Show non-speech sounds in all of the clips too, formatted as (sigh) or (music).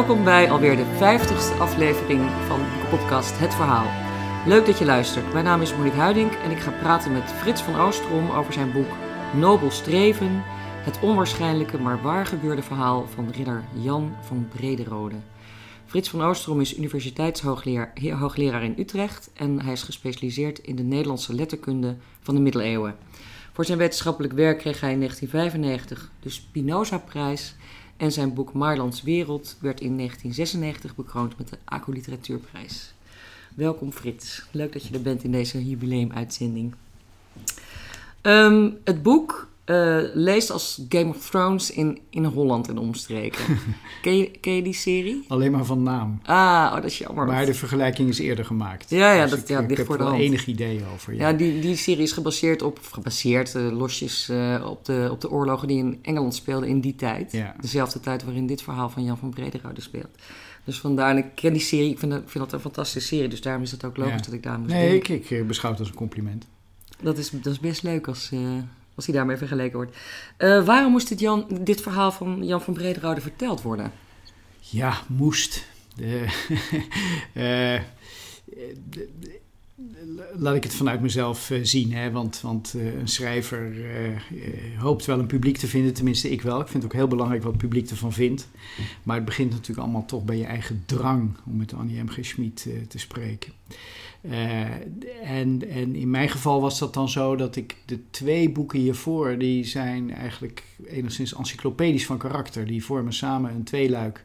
Welkom bij alweer de 50ste aflevering van de podcast Het Verhaal. Leuk dat je luistert. Mijn naam is Monique Huiding en ik ga praten met Frits van Oostrom over zijn boek Nobel Streven. Het onwaarschijnlijke maar waar gebeurde verhaal van ridder Jan van Brederode. Frits van Oostrom is universiteitshoogleraar in Utrecht en hij is gespecialiseerd in de Nederlandse letterkunde van de middeleeuwen. Voor zijn wetenschappelijk werk kreeg hij in 1995 de Spinoza-prijs en zijn boek Marlands Wereld werd in 1996 bekroond met de ACO Literatuurprijs. Welkom Frits, leuk dat je er bent in deze jubileumuitzending. Um, het boek uh, leest als Game of Thrones in, in Holland en omstreken. (laughs) ken, je, ken je die serie? Alleen maar van naam. Ah, oh, dat is jammer. Maar de vergelijking is eerder gemaakt. Ja, ja, dus dat ik, ja, ik heb voor de hand. enig idee over. Ja, Ja, die, die serie is gebaseerd op, gebaseerd, uh, losjes uh, op, de, op de oorlogen die in Engeland speelden in die tijd. Ja. Dezelfde tijd waarin dit verhaal van Jan van Brederode speelt. Dus vandaar, ik ken die serie, ik vind dat, vind dat een fantastische serie, dus daarom is het ook logisch dat ik daar moest Nee, ik, ik eh, beschouw het als een compliment. Dat, is, dat is best leuk als, als hij daarmee vergeleken wordt. Uh, waarom moest dit, Jan, dit verhaal van Jan van Brederode verteld worden? Ja, moest. De, (laughs) de, laat ik het vanuit mezelf uh, zien. Hè? Want, want een schrijver hoopt wel een publiek te vinden, tenminste ik wel. Ik vind het ook heel belangrijk wat het publiek ervan vindt. Maar het begint natuurlijk allemaal toch bij je eigen drang, om met Annie M. G. Schmid te spreken. En, en in mijn geval was dat dan zo dat ik de twee boeken hiervoor, die zijn eigenlijk enigszins encyclopedisch van karakter. Die vormen samen een tweeluik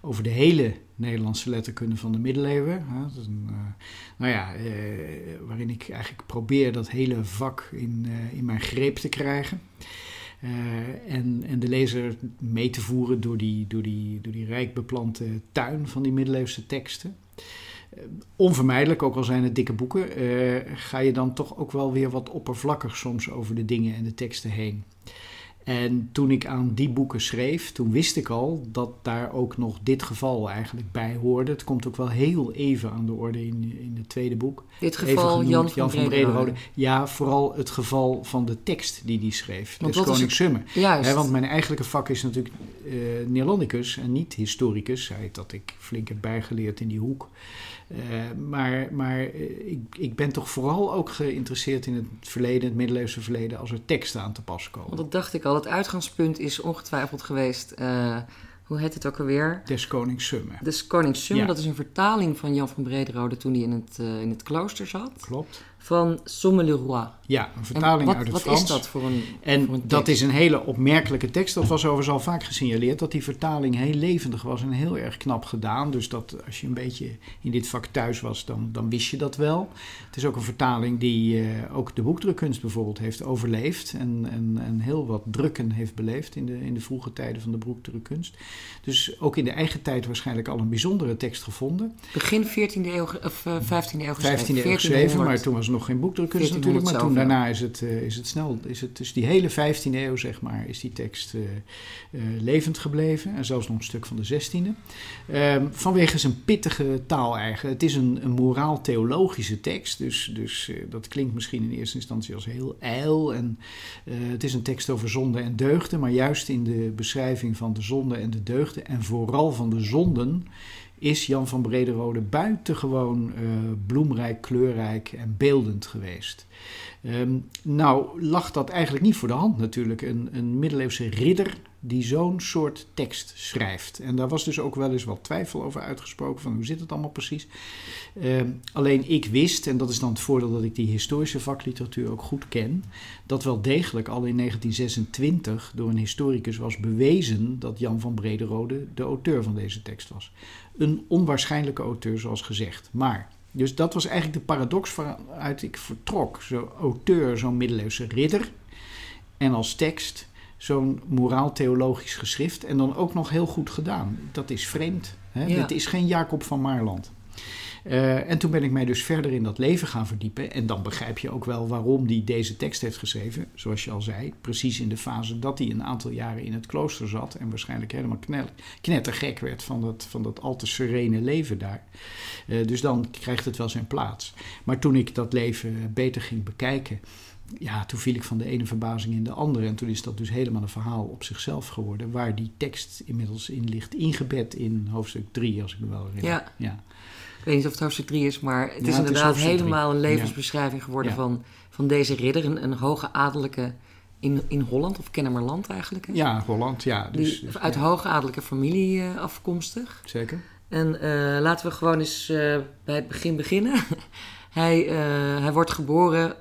over de hele Nederlandse letterkunde van de middeleeuwen. Een, uh, nou ja, uh, waarin ik eigenlijk probeer dat hele vak in, in mijn greep te krijgen. en, en de lezer mee te voeren door die, door, die, door die rijk beplante tuin van die middeleeuwse teksten. Onvermijdelijk, ook al zijn het dikke boeken, ga je dan toch ook wel weer wat oppervlakkig soms over de dingen en de teksten heen. En toen ik aan die boeken schreef, toen wist ik al dat daar ook nog dit geval eigenlijk bij hoorde. Het komt ook wel heel even aan de orde in, in het tweede boek. Dit geval genoemd, Jan van, Jan van Brederode. Ja, vooral het geval van de tekst die hij schreef. Want is Konings Summen. Juist. He, want mijn eigenlijke vak is natuurlijk uh, Neerlandicus en niet historicus. Hij dat ik flink heb bijgeleerd in die hoek. Uh, maar maar uh, ik, ik ben toch vooral ook geïnteresseerd in het verleden, het middeleeuwse verleden, als er teksten aan te pas komen. Want dat dacht ik al. Het uitgangspunt is ongetwijfeld geweest. Uh, hoe heet het ook alweer? Des Konings Summen. Des Konings Summen, Ja. dat is een vertaling van Jan van Brederode toen hij in het, uh, in het klooster zat. Klopt. Van Somme le Roi. Ja, een vertaling wat, uit het wat Frans. is dat voor een En voor een dat is een hele opmerkelijke tekst. Dat was overigens al vaak gesignaleerd. Dat die vertaling heel levendig was en heel erg knap gedaan. Dus dat als je een beetje in dit vak thuis was, dan, dan wist je dat wel. Het is ook een vertaling die uh, ook de boekdrukkunst bijvoorbeeld heeft overleefd. En, en, en heel wat drukken heeft beleefd in de, in de vroege tijden van de boekdrukkunst. Dus ook in de eigen tijd waarschijnlijk al een bijzondere tekst gevonden. Begin 14e eeuw, of uh, 15e eeuw geschreven. 15e eeuw geschreven, maar toen was er nog geen boekdrukkunst natuurlijk. Maar toen daarna is het, uh, is het snel, is het dus die hele 15e eeuw, zeg maar, is die tekst uh, uh, levend gebleven. En zelfs nog een stuk van de 16e. Um, vanwege zijn pittige taal eigenlijk. Het is een, een moraal-theologische tekst, dus, dus dat klinkt misschien in eerste instantie als heel ijl. En het is een tekst over zonde en deugden, maar juist in de beschrijving van de zonde en de deugden en vooral van de zonden is Jan van Brederode buitengewoon uh, bloemrijk, kleurrijk en beeldend geweest. Um, nou lag dat eigenlijk niet voor de hand natuurlijk. Een, een middeleeuwse ridder die zo'n soort tekst schrijft. En daar was dus ook wel eens wat twijfel over uitgesproken van hoe zit het allemaal precies. Um, alleen ik wist, en dat is dan het voordeel dat ik die historische vakliteratuur ook goed ken, dat wel degelijk al in 1926 door een historicus was bewezen dat Jan van Brederode de auteur van deze tekst was. Een onwaarschijnlijke auteur zoals gezegd. Maar dus dat was eigenlijk de paradox waaruit ik vertrok. Zo'n auteur, zo'n middeleeuwse ridder. En als tekst zo'n moraal-theologisch geschrift. En dan ook nog heel goed gedaan. Dat is vreemd. Hè? Ja. Dit is geen Jacob van Maarland. Uh, en toen ben ik mij dus verder in dat leven gaan verdiepen. En dan begrijp je ook wel waarom hij deze tekst heeft geschreven. Zoals je al zei, precies in de fase dat hij een aantal jaren in het klooster zat. En waarschijnlijk helemaal knettergek werd van dat, van dat al te serene leven daar. Uh, dus dan krijgt het wel zijn plaats. Maar toen ik dat leven beter ging bekijken ja, toen viel ik van de ene verbazing in de andere. En toen is dat dus helemaal een verhaal op zichzelf geworden. Waar die tekst inmiddels in ligt, ingebed in hoofdstuk 3, als ik me wel herinner. Ja. ja. Ik weet niet of het hoofdstuk 3 is, maar het is inderdaad helemaal een levensbeschrijving geworden van, van deze ridder. Een, een hoge adellijke in, in Holland, of Kennemerland eigenlijk. Hè? Ja, Holland, ja. Dus, Die, uit hoge adellijke familie uh, afkomstig. Zeker. En uh, laten we gewoon eens uh, bij het begin beginnen. (laughs) hij, hij wordt geboren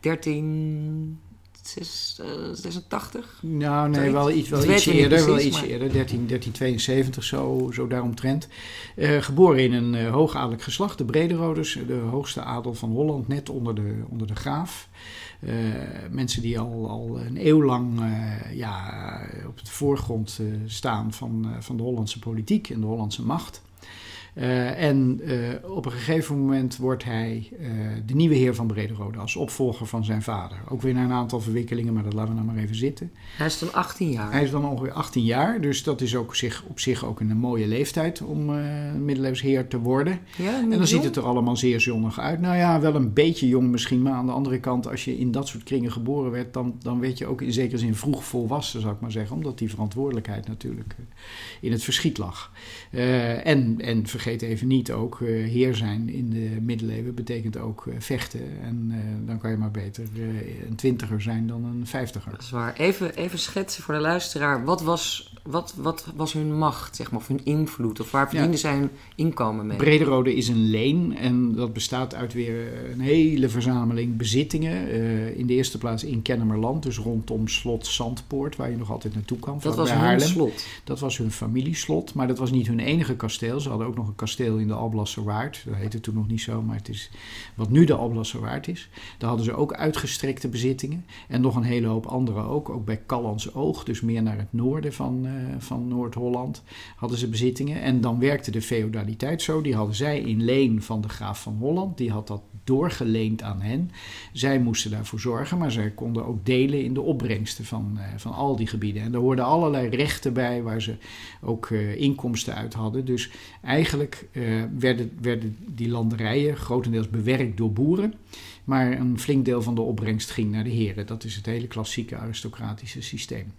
1386? Nou, nee, wel iets, wel iets eerder. wel iets eerder, 13, 1372, zo, zo daaromtrent. Uh, geboren in een uh, hoogadelijk geslacht, de Brederoders, de hoogste adel van Holland, net onder de, onder de graaf. Uh, mensen die al, al een eeuw lang ja, op het voorgrond staan van, van de Hollandse politiek en de Hollandse macht. Uh, en uh, op een gegeven moment wordt hij uh, de nieuwe heer van Brederode als opvolger van zijn vader. Ook weer naar een aantal verwikkelingen, maar dat laten we dan maar even zitten. Hij is dan 18 jaar. Hij is dan ongeveer 18 jaar, dus dat is ook zich, op zich ook een mooie leeftijd om middeleeuws heer te worden. Ja, en dan jong? ziet het er allemaal zeer zonnig uit. Nou ja, wel een beetje jong misschien, maar aan de andere kant, als je in dat soort kringen geboren werd, dan, dan werd je ook in zekere zin vroeg volwassen, zou ik maar zeggen. Omdat die verantwoordelijkheid natuurlijk in het verschiet lag. en, en vergeet even niet ook, uh, heer zijn in de middeleeuwen betekent ook uh, vechten. En uh, dan kan je maar beter een twintiger zijn dan een vijftiger. Dat is waar. Even, even schetsen voor de luisteraar. Wat was, wat, wat was hun macht, zeg maar, of hun invloed? Of waar verdienden ja. zij hun inkomen mee? Brederode is een leen en dat bestaat uit weer een hele verzameling bezittingen. in de eerste plaats in Kennemerland, dus rondom slot Zandpoort, waar je nog altijd naartoe kan. Dat was hun slot? Dat was hun familieslot, maar dat was niet hun enige kasteel. Ze hadden ook nog kasteel in de Alblasserwaard. Dat heette toen nog niet zo, maar het is wat nu de Alblasserwaard is. Daar hadden ze ook uitgestrekte bezittingen. En nog een hele hoop andere ook. Ook bij Callans Oog, dus meer naar het noorden van, uh, van Noord-Holland, hadden ze bezittingen. En dan werkte de feodaliteit zo. Die hadden zij in leen van de graaf van Holland. Die had dat doorgeleend aan hen. Zij moesten daarvoor zorgen, maar zij konden ook delen in de opbrengsten van, uh, van al die gebieden. En daar hoorden allerlei rechten bij waar ze ook uh, inkomsten uit hadden. Dus eigenlijk uh, werden, werden die landerijen grotendeels bewerkt door boeren. Maar een flink deel van de opbrengst ging naar de heren. Dat is het hele klassieke aristocratische systeem.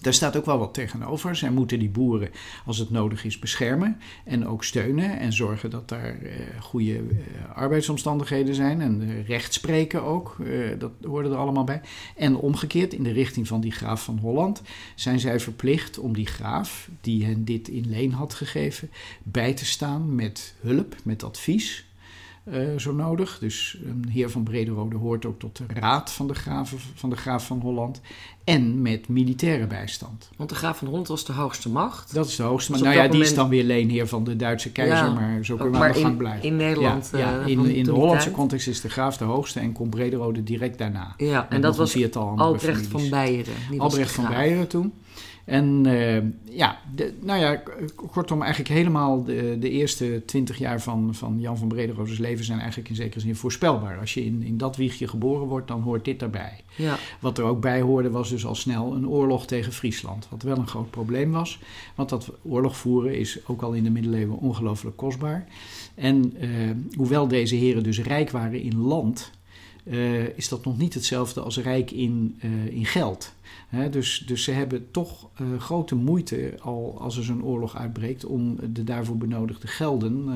Daar staat ook wel wat tegenover. Zij moeten die boeren, als het nodig is, beschermen en ook steunen en zorgen dat daar uh, goede uh, arbeidsomstandigheden zijn en uh, recht spreken ook. dat hoorde er allemaal bij. En omgekeerd, in de richting van die graaf van Holland, zijn zij verplicht om die graaf, die hen dit in leen had gegeven, bij te staan met hulp, met advies. Zo nodig. Dus een heer van Brederode hoort ook tot de raad van de, graven, van de graaf van Holland. En met militaire bijstand. Want de graaf van Holland was de hoogste macht. Dat is de hoogste macht. Dus nou ja, die is dan weer leenheer van de Duitse keizer, ja, maar zo kunnen we aan de gang blijven. in Nederland. Ja, ja. Uh, in, in de Hollandse context is de graaf de hoogste en komt Brederode direct daarna. Ja, en, en dat was Albrecht van Beieren. Albrecht van Beieren toen. En uh, ja, de, nou ja, kortom, eigenlijk helemaal de, de eerste twintig jaar van, van Jan van Brederode's leven zijn eigenlijk in zekere zin voorspelbaar. Als je in, in dat wiegje geboren wordt, dan hoort dit daarbij. Ja. Wat er ook bij hoorde was dus al snel een oorlog tegen Friesland. Wat wel een groot probleem was, want dat oorlog voeren is ook al in de middeleeuwen ongelooflijk kostbaar. En uh, hoewel deze heren dus rijk waren in land, uh, is dat nog niet hetzelfde als rijk in, in geld. Dus, dus ze hebben toch uh, grote moeite al als er zo'n oorlog uitbreekt om de daarvoor benodigde gelden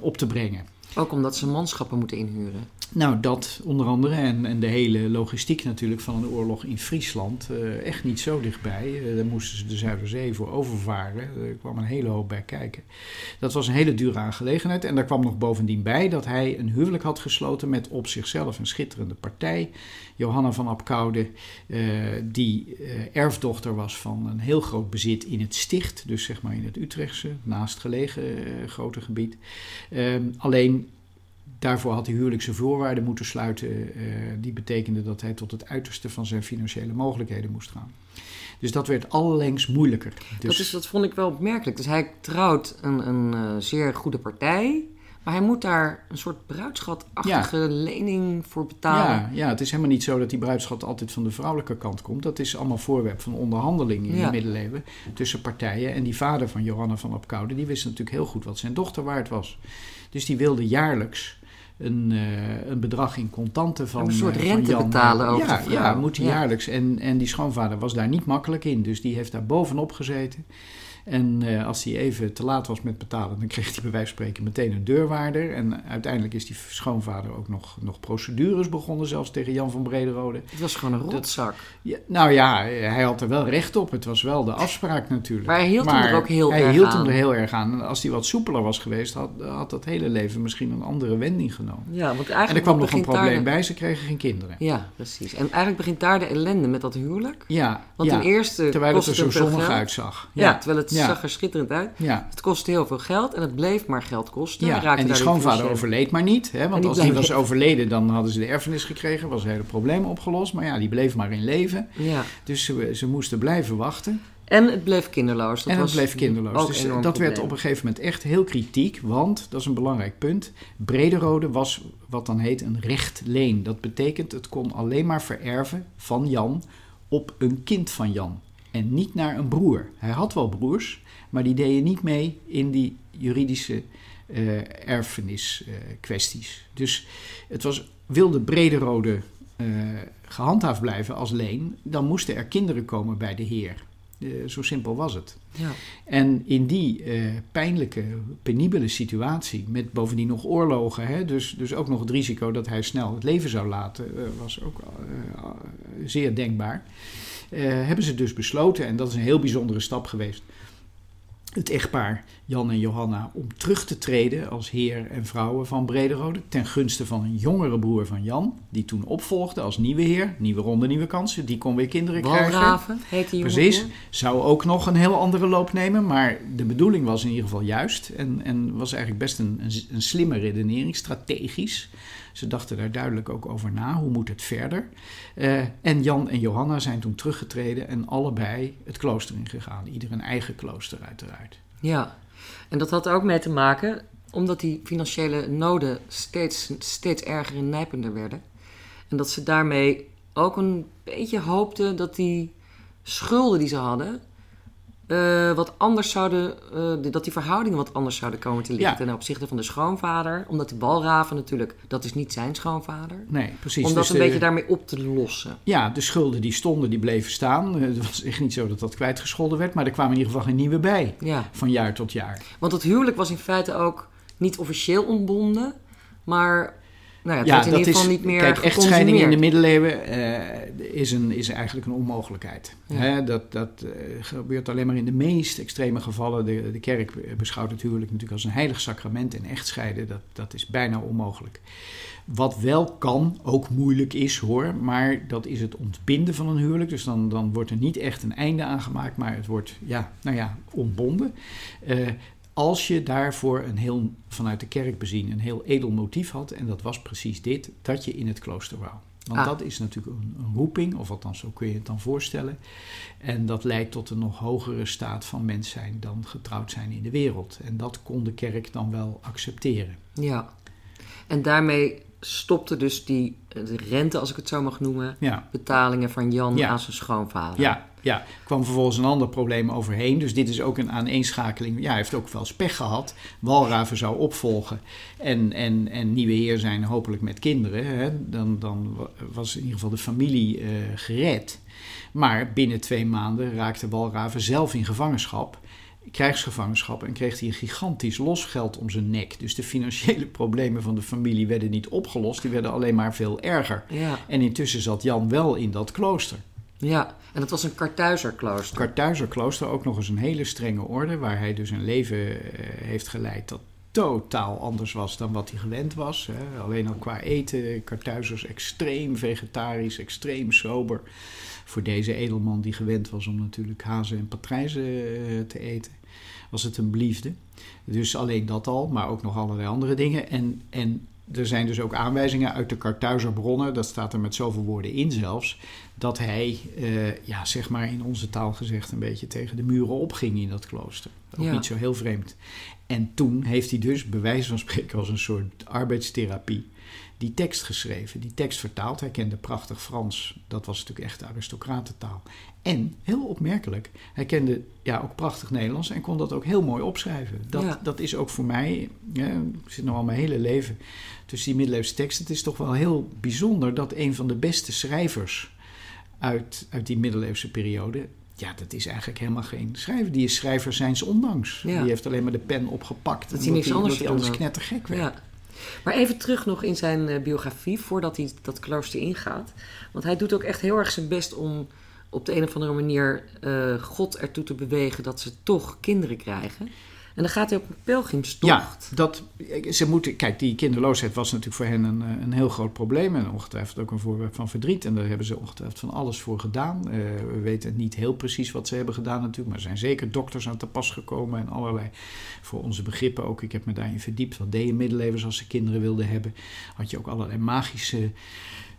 op te brengen. Ook omdat ze manschappen moeten inhuren. Nou, dat onder andere. En, en de hele logistiek natuurlijk van een oorlog in Friesland. Uh, echt niet zo dichtbij. Uh, daar moesten ze de Zuiderzee voor overvaren. Er kwam een hele hoop bij kijken. Dat was een hele dure aangelegenheid. En daar kwam nog bovendien bij dat hij een huwelijk had gesloten met op zichzelf een schitterende partij. Johanna van Apkoude, uh, die erfdochter was van een heel groot bezit in het sticht. Dus zeg maar in het Utrechtse, naastgelegen grote gebied. Ehm, alleen Daarvoor had hij huwelijkse voorwaarden moeten sluiten. Uh, die betekende dat hij tot het uiterste van zijn financiële mogelijkheden moest gaan. Dus dat werd allerleks moeilijker. Dus... Dat, is, dat vond ik wel opmerkelijk. Dus hij trouwt een, een uh, zeer goede partij. Maar hij moet daar een soort bruidschatachtige ja. lening voor betalen. Ja, ja, het is helemaal niet zo dat die bruidschat altijd van de vrouwelijke kant komt. Dat is allemaal voorwerp van onderhandeling in ja. de middeleeuwen tussen partijen. En die vader van Johanna van Opkoude, die wist natuurlijk heel goed wat zijn dochter waard was. Dus die wilde jaarlijks een, uh, een bedrag in contanten van. Een soort uh, rente Jan, betalen over ja. Ja, moet hij jaarlijks. En, en die schoonvader was daar niet makkelijk in. Dus die heeft daar bovenop gezeten. En uh, als hij even te laat was met betalen, dan kreeg hij bij wijze van spreken meteen een deurwaarder. En uiteindelijk is die schoonvader ook nog, nog procedures begonnen, zelfs tegen Jan van Brederode. Het was gewoon een rotzak. Ja, nou ja, hij had er wel recht op. Het was wel de afspraak natuurlijk. Maar hij hield maar hem er ook heel hij erg hield aan. hem er heel erg aan. En als hij wat soepeler was geweest, had, had dat hele leven misschien een andere wending genomen. Ja, want En eigenlijk er kwam nog een probleem de- bij, ze kregen geen kinderen. Ja, precies. En eigenlijk begint daar de ellende met dat huwelijk. Ja, Want ja. ten eerste terwijl het er zo zonnig uitzag. Ja, terwijl het Ja. zag er schitterend uit. Ja. Het kostte heel veel geld en het bleef maar geld kosten. Hij Ja, en die schoonvader overleed maar niet. Hè, want die als die bleef- was overleden, dan hadden ze de erfenis gekregen. Was het hele probleem opgelost. Maar ja, die bleef maar in leven. Ja. Dus ze, ze moesten blijven wachten. En het bleef kinderloos. Dat en het was bleef kinderloos. Dus dat werd op een gegeven moment echt heel kritiek. Want, dat is een belangrijk punt, Brederode was wat dan heet een rechtleen. Dat betekent het kon alleen maar vererven van Jan op een kind van Jan. En niet naar een broer. Hij had wel broers, maar die deden niet mee in die juridische eh erfeniskwesties. dus het was, wilde Brederode eh, gehandhaafd blijven als leen, dan moesten er kinderen komen bij de heer. Eh, zo simpel was het. Ja. En in die eh, pijnlijke, penibele situatie, met bovendien nog oorlogen, hè, dus, dus ook nog het risico dat hij snel het leven zou laten, eh, was ook eh, eh, zeer denkbaar. Eh, hebben ze dus besloten, en dat is een heel bijzondere stap geweest, het echtpaar Jan en Johanna om terug te treden als heer en vrouwen van Brederode ten gunste van een jongere broer van Jan, die toen opvolgde als nieuwe heer, nieuwe ronde, nieuwe kansen, die kon weer kinderen krijgen. Walraven heet die. Precies, zou ook nog een heel andere loop nemen, maar de bedoeling was in ieder geval juist en, en was eigenlijk best een, een, een slimme redenering, strategisch. Ze dachten daar duidelijk ook over na, hoe moet het verder? Eh, en Jan en Johanna zijn toen teruggetreden en allebei het klooster ingegaan. Ieder een eigen klooster uiteraard. Ja. En dat had ook mee te maken omdat die financiële noden steeds, steeds erger en nijpender werden. En dat ze daarmee ook een beetje hoopten dat die schulden die ze hadden... eh, wat anders zouden, eh, dat die verhoudingen wat anders zouden komen te liggen Ja. ten opzichte van de schoonvader. Omdat die balraven natuurlijk, dat is niet zijn schoonvader. Nee, precies. om dat Dus een de- beetje daarmee op te lossen. Ja, de schulden die stonden, die bleven staan. Eh, Het was echt niet zo dat dat kwijtgescholden werd, maar er kwamen in ieder geval geen nieuwe bij, Ja. van jaar tot jaar. Want het huwelijk was in feite ook niet officieel ontbonden, maar nou ja, werd in dat ieder geval is, niet meer kijk, echtscheiding in de middeleeuwen eh, is, een, is eigenlijk een onmogelijkheid. Ja. Hè, dat dat eh, gebeurt alleen maar in de meest extreme gevallen. De, de kerk beschouwt het huwelijk natuurlijk als een heilig sacrament en echtscheiden, dat, dat is bijna onmogelijk. Wat wel kan, ook moeilijk is hoor, maar dat is het ontbinden van een huwelijk. Dus dan, dan wordt er niet echt een einde aan gemaakt, maar het wordt, ja, nou ja, ontbonden. Eh, als je daarvoor een heel, vanuit de kerk bezien, een heel edel motief had, en dat was precies dit, dat je in het klooster wou. Want Ah. dat is natuurlijk een, een roeping, of althans zo kun je het dan voorstellen. En dat leidt tot een nog hogere staat van mens zijn dan getrouwd zijn in de wereld. En dat kon de kerk dan wel accepteren. Ja. En daarmee stopte dus die de rente, als ik het zo mag noemen, Ja, betalingen van Jan Ja. aan zijn schoonvader. ja, ja. Kwam vervolgens een ander probleem overheen. Dus dit is ook een aaneenschakeling. Ja, hij heeft ook wel eens pech gehad. Walraven zou opvolgen en, en, en nieuwe heer zijn, hopelijk met kinderen. Hè. Dan, dan wa- was in ieder geval de familie eh, gered. Maar binnen twee maanden raakte Walraven zelf in gevangenschap. Krijgsgevangenschap en kreeg hij een gigantisch losgeld om zijn nek. Dus de financiële (laughs) problemen van de familie werden niet opgelost, die werden alleen maar veel erger. Ja. En intussen zat Jan wel in dat klooster. Ja. En dat was een Kartuizerklooster. Kartuizer klooster ook nog eens een hele strenge orde, waar hij dus een leven eh, heeft geleid dat totaal anders was dan wat hij gewend was. Alleen al qua eten, Kartuizers extreem vegetarisch, extreem sober. Voor deze edelman die gewend was om natuurlijk hazen en patrijzen eh, te eten, was het een bliefde. Dus alleen dat al, maar ook nog allerlei andere dingen. En, en er zijn dus ook aanwijzingen uit de Kartuizer bronnen, dat staat er met zoveel woorden in zelfs, dat hij, uh, ja, zeg maar in onze taal gezegd, een beetje tegen de muren opging in dat klooster. Ook niet zo heel vreemd. En toen heeft hij dus, bij wijze van spreken, als een soort arbeidstherapie, die tekst geschreven, die tekst vertaald. Hij kende prachtig Frans, dat was natuurlijk echt aristocratentaal. En, heel opmerkelijk, hij kende ja, ook prachtig Nederlands en kon dat ook heel mooi opschrijven. Dat, dat is ook voor mij, ja, ik zit nog al mijn hele leven tussen die middeleeuwse teksten. Het is toch wel heel bijzonder dat een van de beste schrijvers uit, uit die middeleeuwse periode ja, dat is eigenlijk helemaal geen schrijver. Die is schrijver zijns ondanks. Die heeft alleen maar de pen opgepakt. Dat hij niks anders hij anders knettergek werd. Ja. Maar even terug nog in zijn uh, biografie, voordat hij dat klooster ingaat. Want hij doet ook echt heel erg zijn best om op de een of andere manier uh, God ertoe te bewegen dat ze toch kinderen krijgen. En dan gaat hij op een pelgrimstocht. Ja, dat, ze moeten, kijk, die kinderloosheid was natuurlijk voor hen een, eh, een heel groot probleem. En ongetwijfeld ook een voorwerp van verdriet. En daar hebben ze ongetwijfeld van alles voor gedaan. Uh, we weten niet heel precies wat ze hebben gedaan natuurlijk. Maar er zijn zeker dokters aan te pas gekomen. En allerlei, voor onze begrippen ook. Ik heb me daarin verdiept. Wat deden middeleeuwers als ze kinderen wilden hebben? Had je ook allerlei magische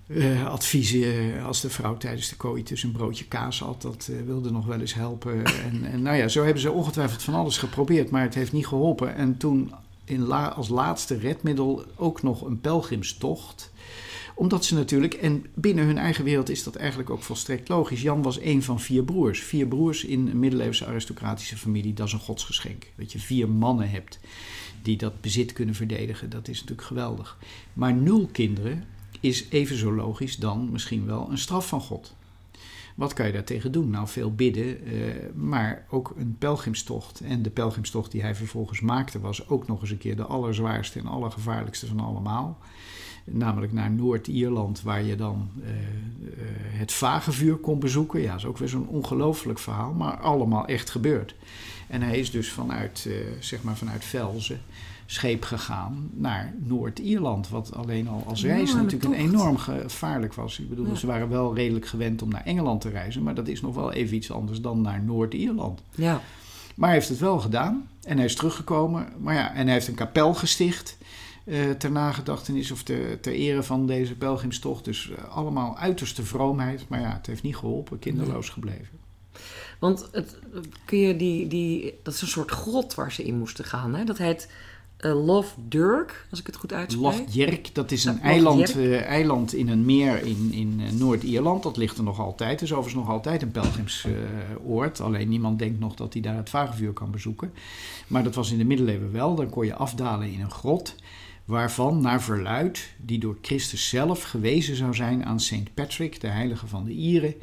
uh, adviezen als de vrouw tijdens de coitus een broodje kaas had. Dat uh, wilde nog wel eens helpen. (laughs) En, en, nou ja, zo hebben ze ongetwijfeld van alles geprobeerd, maar het heeft niet geholpen. En toen in als laatste redmiddel ook nog een pelgrimstocht omdat ze natuurlijk, en binnen hun eigen wereld is dat eigenlijk ook volstrekt logisch. Jan was een van vier broers. Vier broers in een middeleeuwse aristocratische familie, dat is een godsgeschenk. Dat je vier mannen hebt die dat bezit kunnen verdedigen, dat is natuurlijk geweldig. Maar nul kinderen, is even zo logisch dan misschien wel een straf van God. Wat kan je daartegen doen? Nou, veel bidden, eh, maar ook een pelgrimstocht. En de pelgrimstocht die hij vervolgens maakte was ook nog eens een keer de allerzwaarste en allergevaarlijkste van allemaal. Namelijk naar Noord-Ierland, waar je dan uh, uh, het vagevuur kon bezoeken. Ja, dat is ook weer zo'n ongelooflijk verhaal, maar allemaal echt gebeurd. En hij is dus vanuit, zeg maar vanuit Velzen scheep gegaan naar Noord-Ierland. Wat alleen al als reis natuurlijk een enorm gevaarlijk was. Ik bedoel, ze waren wel redelijk gewend om naar Engeland te reizen, maar dat is nog wel even iets anders dan naar Noord-Ierland. Ja. Maar hij heeft het wel gedaan en hij is teruggekomen. Maar ja, en hij heeft een kapel gesticht. Uh, ter nagedachtenis of ter, ter ere van deze pelgrimstocht. Dus uh, allemaal uiterste vroomheid. Maar ja, het heeft niet geholpen, kinderloos gebleven. Want het, kun je die, die, dat is een soort grot waar ze in moesten gaan. Hè? Dat heet uh, Lof Durk, als ik het goed uitspreek. Lofdjerk, dat is een eiland, uh, eiland in een meer in, in uh, Noord-Ierland. Dat ligt er nog altijd. Is overigens nog altijd een pelgrimsoord. Alleen niemand denkt nog dat hij daar het vagevuur kan bezoeken. Maar dat was in de middeleeuwen wel. Dan kon je afdalen in een grot waarvan naar verluid, die door Christus zelf gewezen zou zijn aan Saint Patrick, de heilige van de Ieren,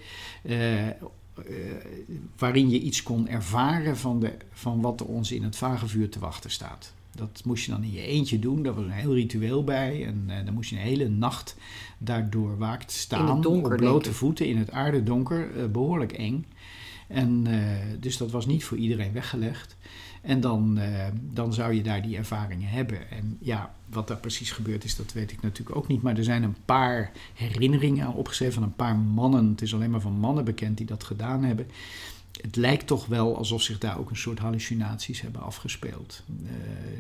waarin je iets kon ervaren van, de, van wat er ons in het vagevuur te wachten staat. Dat moest je dan in je eentje doen. Daar was een heel ritueel bij. En uh, dan moest je een hele nacht daardoor waakt staan. Donker, op blote voeten in het aardedonker. Uh, behoorlijk eng. En uh, dus dat was niet voor iedereen weggelegd. En dan, dan zou je daar die ervaringen hebben. En ja, wat daar precies gebeurd is, dat weet ik natuurlijk ook niet. Maar er zijn een paar herinneringen opgeschreven van een paar mannen. Het is alleen maar van mannen bekend die dat gedaan hebben het lijkt toch wel alsof zich daar ook een soort hallucinaties hebben afgespeeld. Uh,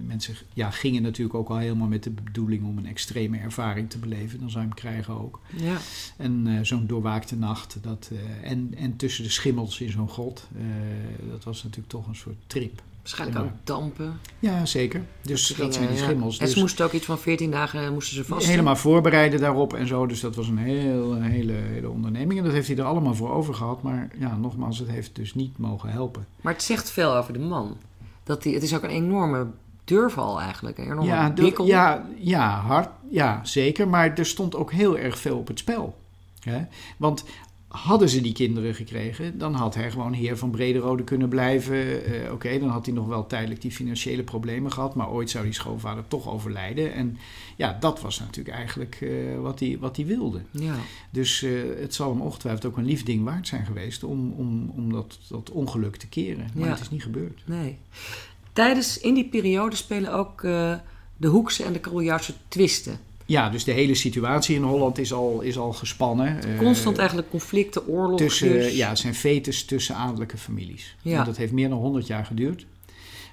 mensen ja, gingen natuurlijk ook al helemaal met de bedoeling om een extreme ervaring te beleven. Dan zou je hem krijgen ook. Ja. En uh, zo'n doorwaakte nacht. Dat, uh, en, en tussen de schimmels in zo'n grot. dat was natuurlijk toch een soort trip. Waarschijnlijk aan dampen. Ja, zeker. Dus dat, dat zijn die schimmels. En ze dus moesten ook iets van 14 dagen moesten ze vast. Helemaal voorbereiden daarop en zo. Dus dat was een, heel, een hele, hele onderneming. En dat heeft hij er allemaal voor over gehad. Maar ja, nogmaals, het heeft dus niet mogen helpen. Maar het zegt veel over de man. Dat die, het is ook een enorme durval eigenlijk. Een enorme ja. Ja, ja, hard, ja, zeker. Maar er stond ook heel erg veel op het spel. Hè? Want Hadden ze die kinderen gekregen, dan had hij gewoon heer van Brederode kunnen blijven. Uh, Oké, dan had hij nog wel tijdelijk die financiële problemen gehad, maar ooit zou die schoonvader toch overlijden. En ja, dat was natuurlijk eigenlijk uh, wat, hij, wat hij wilde. Ja. Dus uh, het zal hem ongetwijfeld ook een lief ding waard zijn geweest om, om, om dat, dat ongeluk te keren. Maar ja. het is niet gebeurd. Nee. Tijdens, in die periode spelen ook de Hoekse en de Kroljaarse twisten. Ja, dus de hele situatie in Holland is al, is al gespannen. Eh, Constant eigenlijk conflicten, oorlogen. Tussen, ja, het zijn fetes tussen adellijke families. Ja. dat heeft meer dan 100 jaar geduurd.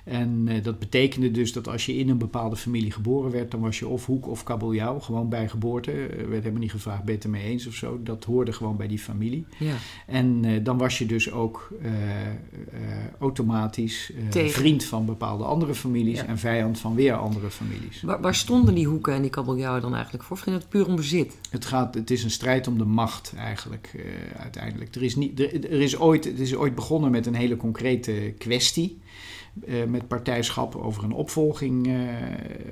En uh, dat betekende dus dat als je in een bepaalde familie geboren werd, dan was je of hoek of kabeljauw, gewoon bij geboorte. Er werd helemaal niet gevraagd, ben je het ermee eens of zo. Dat hoorde gewoon bij die familie. Ja. En uh, dan was je dus ook uh, automatisch vriend van bepaalde andere families Ja. en vijand van weer andere families. Waar, waar stonden die hoeken en die kabeljauwen dan eigenlijk voor? Of ging het puur om bezit? Het, gaat, het is een strijd om de macht eigenlijk eh, uiteindelijk. Er is, niet, er, er is ooit, het is ooit begonnen met een hele concrete kwestie. Eh, met partijschap over een opvolging eh,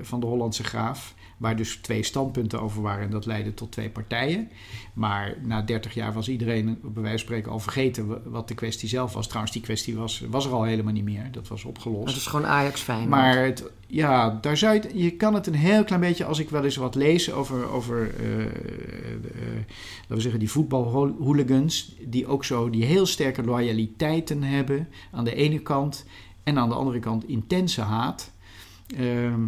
van de Hollandse graaf. Waar dus twee standpunten over waren en dat leidde tot twee partijen. Maar na 30 jaar was iedereen bij wijze van spreken al vergeten wa- wat de kwestie zelf was. Trouwens, die kwestie was, was er al helemaal niet meer. Dat was opgelost. Dat is gewoon Ajax Feyenoord. Maar het, ja, daar zou je, je kan het een heel klein beetje, als ik wel eens wat lees over, over eh, laten we zeggen, die voetbalhooligans, die ook zo die heel sterke loyaliteiten hebben aan de ene kant en aan de andere kant intense haat. Ehm,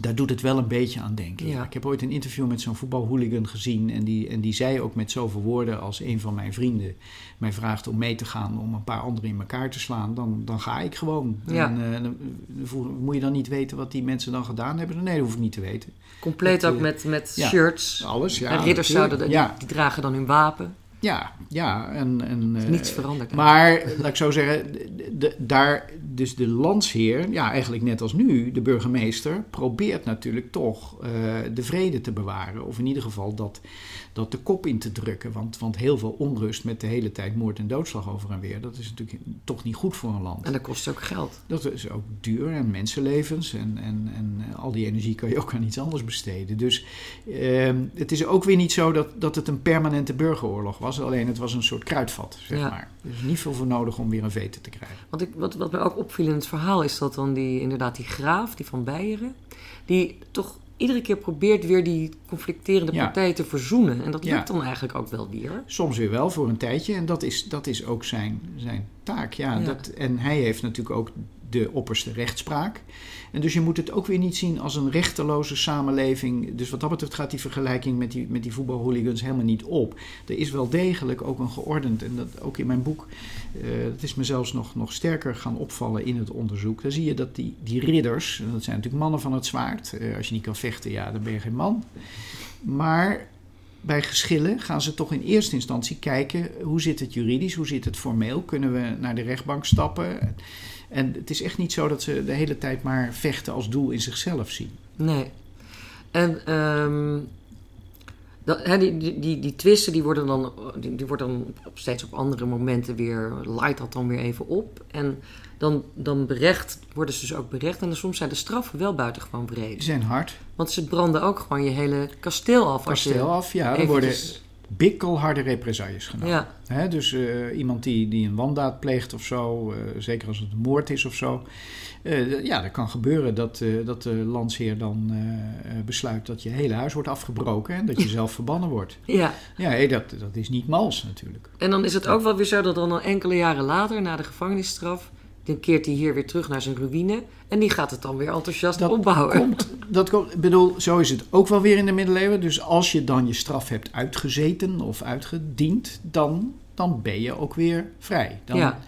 daar doet het wel een beetje aan denken. Ja. Ik heb ooit een interview met zo'n voetbalhooligan gezien. En die, en die zei ook met zoveel woorden als een van mijn vrienden mij vraagt om mee te gaan om een paar anderen in elkaar te slaan. Dan, dan ga ik gewoon. Ja. En, eh, dan, voel- moet je dan niet weten wat die mensen dan gedaan hebben? Nee, dat hoef ik niet te weten. Compleet dat, ook eh, met, met ja. shirts. Alles, ja. en ridders zouden, die dragen dan hun wapen. Ja, ja. En, en, is eh, niets veranderd. Maar, laat ik zo zeggen, de, de- daar, dus de landsheer, ja, eigenlijk net als nu, de burgemeester, probeert natuurlijk toch eh, de vrede te bewaren. Of in ieder geval dat, dat de kop in te drukken. Want, want heel veel onrust met de hele tijd moord en doodslag over en weer, dat is natuurlijk toch niet goed voor een land. En dat kost ook geld. Dat is ook duur en mensenlevens en, en, en al die energie kan je ook aan iets anders besteden. Dus ehm, het is ook weer niet zo dat, dat het een permanente burgeroorlog was. Alleen het was een soort kruidvat, zeg Ja. maar. Er is niet veel voor nodig om weer een vete te krijgen. Want ik, wat, wat mij ook opviel in het verhaal is dat dan die, inderdaad die graaf, die van Beieren, die toch iedere keer probeert weer die conflicterende Ja. partijen te verzoenen. En dat Ja. lukt dan eigenlijk ook wel weer. Soms weer wel voor een tijdje. En dat is, dat is ook zijn, zijn taak. Ja, Ja. Dat, en hij heeft natuurlijk ook de opperste rechtspraak. En dus je moet het ook weer niet zien als een rechteloze samenleving. Dus wat dat betreft gaat die vergelijking met die, met die voetbalhooligans helemaal niet op. Er is wel degelijk ook een geordend, en dat ook in mijn boek, eh dat is me zelfs nog, nog sterker gaan opvallen in het onderzoek. Dan zie je dat die, die ridders, dat zijn natuurlijk mannen van het zwaard. eh, als je niet kan vechten, ja, dan ben je geen man. Maar bij geschillen gaan ze toch in eerste instantie kijken hoe zit het juridisch, hoe zit het formeel, kunnen we naar de rechtbank stappen. En het is echt niet zo dat ze de hele tijd maar vechten als doel in zichzelf zien. Nee. En ehm, dat, die, die, die, die twisten die worden dan, die, die worden dan op, steeds op andere momenten weer, light dat dan weer even op. En dan, dan berecht, worden ze dus ook berecht. En dan soms zijn de straffen wel buitengewoon Ze breed. zijn hard, Want ze branden ook gewoon je hele kasteel af. Als kasteel je af, ja, er worden bikkelharde represailles genomen. Ja, dus eh, iemand die, die een wandaad pleegt of zo, eh, zeker als het een moord is of zo. eh, ja, dat kan gebeuren dat, dat de landsheer dan besluit dat je hele huis wordt afgebroken en dat je zelf verbannen wordt. (laughs) ja. Ja, dat, dat is niet mals natuurlijk. En dan is het ook wel weer zo dat dan al enkele jaren later, na de gevangenisstraf, dan keert hij hier weer terug naar zijn ruïne. En die gaat het dan weer enthousiast Dat opbouwen. Komt, dat komt, ik bedoel, zo is het ook wel weer in de middeleeuwen. Dus als je dan je straf hebt uitgezeten of uitgediend, dan, dan ben je ook weer vrij. Dan, Ja.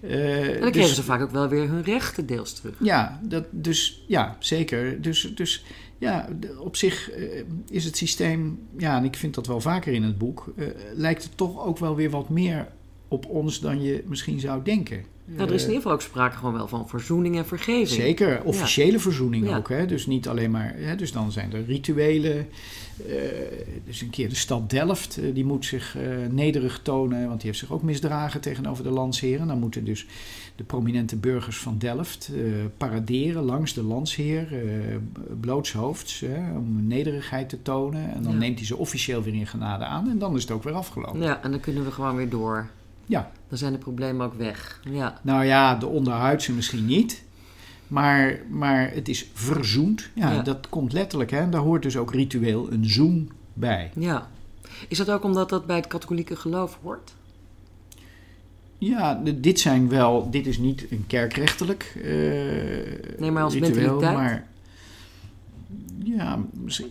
eh, En dan dus- kregen ze vaak ook wel weer hun rechten deels terug. Ja, dat, dus, ja zeker. Dus, dus ja, op zich eh, is het systeem, ja, en ik vind dat wel vaker in het boek, eh, lijkt het toch ook wel weer wat meer op ons dan je misschien zou denken. Nou, er is in ieder geval ook sprake gewoon wel van verzoening en vergeving. Zeker, officiële verzoening Ja. ook. Hè? Dus niet alleen maar. Hè? Dus dan zijn er rituelen. eh, dus een keer de stad Delft, eh, die moet zich eh, nederig tonen, want die heeft zich ook misdragen tegenover de landsheren. Dan moeten dus de prominente burgers van Delft paraderen langs de landsheer, blootshoofds, om nederigheid te tonen. En dan Ja. neemt hij ze officieel weer in genade aan en dan is het ook weer afgelopen. Ja, en dan kunnen we gewoon weer door. Ja. Dan zijn de problemen ook weg. Ja, Nou ja, de onderhuidse misschien niet. Maar, maar het is verzoend. Ja, Ja. dat komt letterlijk. Hè? Daar hoort dus ook ritueel een zoen bij. ja. Is dat ook omdat dat bij het katholieke geloof hoort? Ja, dit zijn wel... Dit is niet een kerkrechtelijk eh Nee, maar als ritueel. mentaliteit? Maar ja,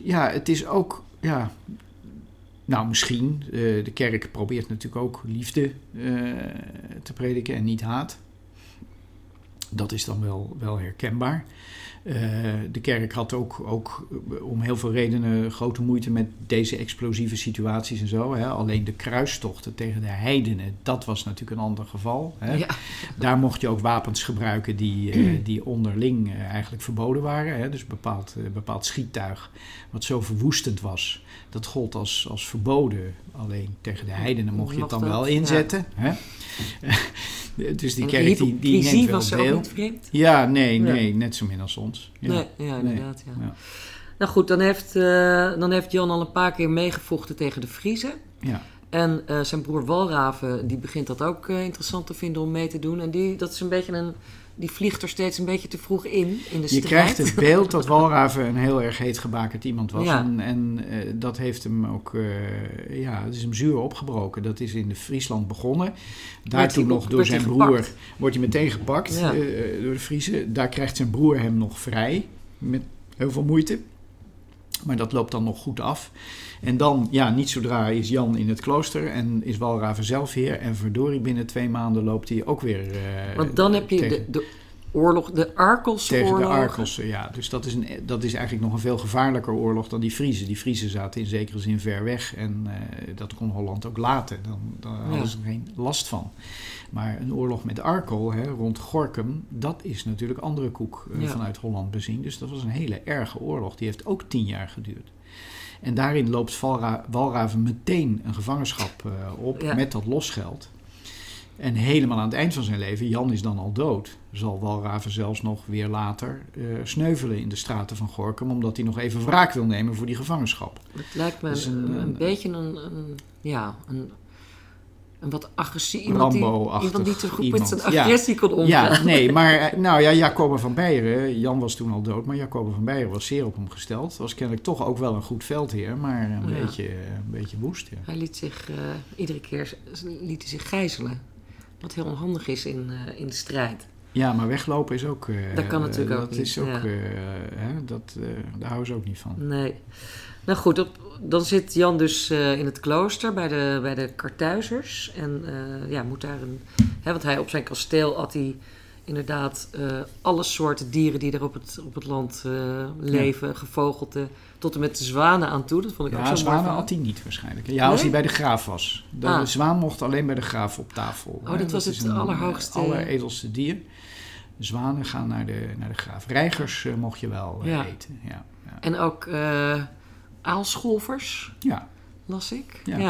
ja, het is ook... Ja, nou, misschien. eh, de kerk probeert natuurlijk ook liefde eh, te prediken en niet haat. Dat is dan wel, wel herkenbaar. Uh, de kerk had ook, ook om heel veel redenen grote moeite met deze explosieve situaties en zo. Hè. Alleen de kruistochten tegen de heidenen, dat was natuurlijk een ander geval. Hè. Ja. Daar mocht je ook wapens gebruiken die, uh, die onderling uh, eigenlijk verboden waren. Hè. Dus bepaald, bepaald schiettuig, wat zo verwoestend was, dat gold als, als verboden. Alleen tegen de heidenen mocht je het dan wel inzetten. Ja. Hè. (laughs) Dus die kerk die, die neemt wel deel. Ja, nee, nee, net zo min als ons. Ja, nee, ja inderdaad. Ja. ja. Nou goed, dan heeft, uh, dan heeft Jan al een paar keer meegevochten tegen de Friese. Ja. En uh, zijn broer Walraven, die begint dat ook uh, interessant te vinden om mee te doen. En die, dat is een beetje een die vliegt er steeds een beetje te vroeg in, in de Je krijgt het beeld dat (laughs) Walraven een heel erg heet gebakerd iemand was. En, en uh, dat heeft hem ook, uh, ja, het is hem zuur opgebroken. Dat is in de Friesland begonnen. Daar toen nog door zijn broer wordt hij meteen gepakt ja. uh, door de Friese. Daar krijgt zijn broer hem nog vrij, met heel veel moeite. Maar dat loopt dan nog goed af. En dan, ja, niet zodra is Jan in het klooster en is Walraven zelf heer. En verdorie, binnen twee maanden loopt hij ook weer. Uh, Want dan heb je de, de oorlog, de Arkelse tegen de Arkelse, ja. Dus dat is, een, dat is eigenlijk nog een veel gevaarlijker oorlog dan die Friezen. Die Friezen zaten in zekere zin ver weg en uh, dat kon Holland ook laten. Dan, dan ja. hadden ze er geen last van. Maar een oorlog met Arkel hè, rond Gorkum, dat is natuurlijk andere koek uh, ja. vanuit Holland bezien. Dus dat was een hele erge oorlog. Die heeft ook tien jaar geduurd. En daarin loopt Valra, Walraven meteen een gevangenschap uh, op ja. met dat losgeld. En helemaal aan het eind van zijn leven, Jan is dan al dood, zal Walraven zelfs nog weer later uh, sneuvelen in de straten van Gorkum, omdat hij nog even wraak wil nemen voor die gevangenschap. Het lijkt me dus een, een, een, beetje een, een, ja, een een wat agressief iemand die, iemand die te goed met zijn agressie ja. kon omgaan. Ja, nee, (laughs) maar eh, nou ja, Jacobe van Beieren, Jan was toen al dood, maar Jacobe van Beieren was zeer op hem gesteld. Was kennelijk toch ook wel een goed veldheer, maar een, ja. beetje, een beetje woest. Ja. Hij liet zich uh, iedere keer liet hij zich gijzelen, wat heel onhandig is in, uh, in de strijd. Ja, maar weglopen is ook... dat kan natuurlijk ook dat niet. Is ook, ja. hè, dat, daar houden ze ook niet van. Nee. Nou goed, op, dan zit Jan dus in het klooster bij de, bij de Kartuizers. En ja, moet daar een. Hè, want hij op zijn kasteel had hij inderdaad uh, alle soorten dieren die er op het, op het land leven, ja. gevogelte, tot en met de zwanen aan toe. Dat vond ik ja, ook zo zwanen mooi. had hij niet waarschijnlijk. Ja, nee? als hij bij de graaf was. De ah. zwaan mocht alleen bij de graaf op tafel. Oh, dat, dat was het een, allerhoogste. alleredelste dier. Zwanen gaan naar de, naar de graaf. Reigers mocht je wel ja. eten. Ja, ja. En ook aalscholvers. Ja. Las ik. Ja. Ja,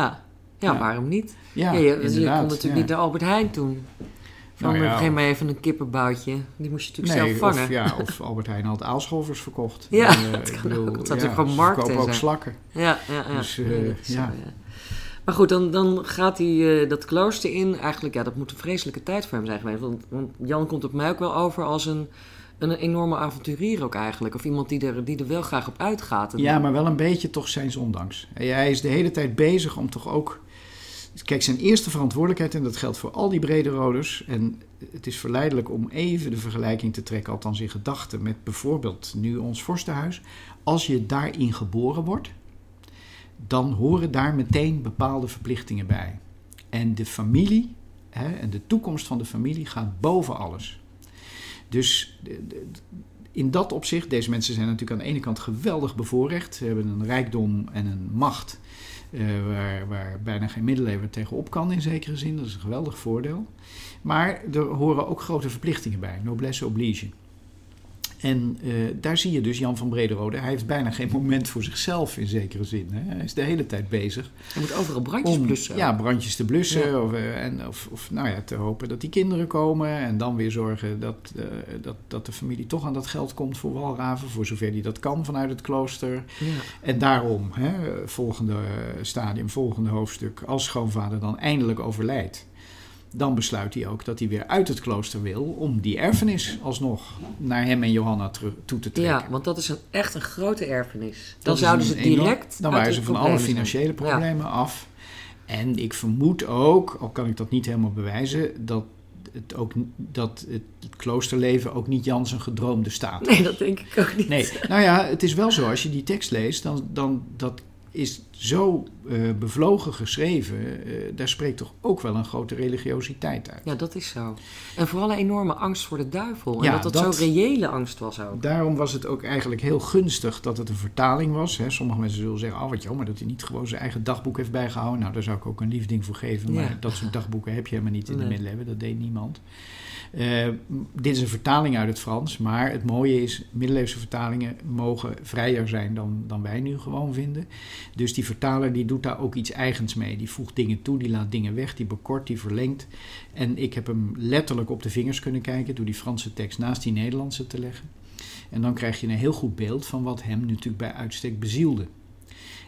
ja, ja. waarom niet? Ja, je, je kon natuurlijk niet de Albert Heijn toen. Van nou ja, geef maar even een kippenboutje. Die moest je natuurlijk nee, zelf vangen. Of, ja, (laughs) of Albert Heijn had aalscholvers verkocht. Ja, uh, (laughs) dat kan bedoel, ook. Had ja, gewoon markt ook zijn. slakken. Ja, ja, ja. Dus, uh, ja. Zo, ja. Maar goed, dan, dan gaat hij uh, dat klooster in. Eigenlijk, ja, dat moet een vreselijke tijd voor hem zijn geweest. Want, want Jan komt op mij ook wel over als een een enorme avonturier ook eigenlijk. Of iemand die er, die er wel graag op uitgaat. Ja, maar wel een beetje toch zijn ondanks. Hij is de hele tijd bezig om toch ook... Kijk, zijn eerste verantwoordelijkheid, en dat geldt voor al die brede roders... en het is verleidelijk om even de vergelijking te trekken, althans in gedachten... met bijvoorbeeld nu ons vorstenhuis. Als je daarin geboren wordt, dan horen daar meteen bepaalde verplichtingen bij. En de familie hè, en de toekomst van de familie gaat boven alles. Dus in dat opzicht, deze mensen zijn natuurlijk aan de ene kant geweldig bevoorrecht. Ze hebben een rijkdom en een macht waar, waar bijna geen middeleeuwen tegenop kan in zekere zin. Dat is een geweldig voordeel. Maar er horen ook grote verplichtingen bij, noblesse oblige. En uh, daar zie je dus Jan van Brederode. Hij heeft bijna geen moment voor zichzelf in zekere zin. Hè. Hij is de hele tijd bezig. Hij moet overal brandjes om, blussen. Ja, brandjes te blussen. Ja. Of, uh, en, of, of nou ja, te hopen dat die kinderen komen. En dan weer zorgen dat, uh, dat, dat de familie toch aan dat geld komt voor Walraven. Voor zover die dat kan vanuit het klooster. Ja. En daarom, hè, volgende stadium, volgende hoofdstuk. Als schoonvader dan eindelijk overlijdt dan besluit hij ook dat hij weer uit het klooster wil om die erfenis alsnog naar hem en Johanna toe te trekken. Ja, want dat is een, echt een grote erfenis. Dan dat zouden ze direct. Dan waren ze van alle financiële problemen ja. af. En ik vermoed ook, al kan ik dat niet helemaal bewijzen, dat het, ook, dat het, kloosterleven ook niet Jan zijn gedroomde staat. Nee, dat denk ik ook niet. Nee, nou ja, het is wel zo, als je die tekst leest, dan, dan dat is zo uh, bevlogen geschreven. Uh, daar spreekt toch ook wel een grote religiositeit uit. Ja, dat is zo. En vooral een enorme angst voor de duivel. En dat dat, zo'n reële angst was ook. Daarom was het ook eigenlijk heel gunstig dat het een vertaling was. Hè. Sommige mensen zullen zeggen, oh wat jammer dat hij niet gewoon zijn eigen dagboek heeft bijgehouden. Nou, daar zou ik ook een lief ding voor geven. Maar dat soort dagboeken heb je helemaal niet in nee. de middeleeuwen. Dat deed niemand. Uh, dit is een vertaling uit het Frans, maar het mooie is, middeleeuwse vertalingen mogen vrijer zijn dan, dan wij nu gewoon vinden. Dus die vertaler die doet daar ook iets eigens mee. Die voegt dingen toe, die laat dingen weg, die bekort, die verlengt. En ik heb hem letterlijk op de vingers kunnen kijken door die Franse tekst naast die Nederlandse te leggen. En dan krijg je een heel goed beeld van wat hem natuurlijk bij uitstek bezielde.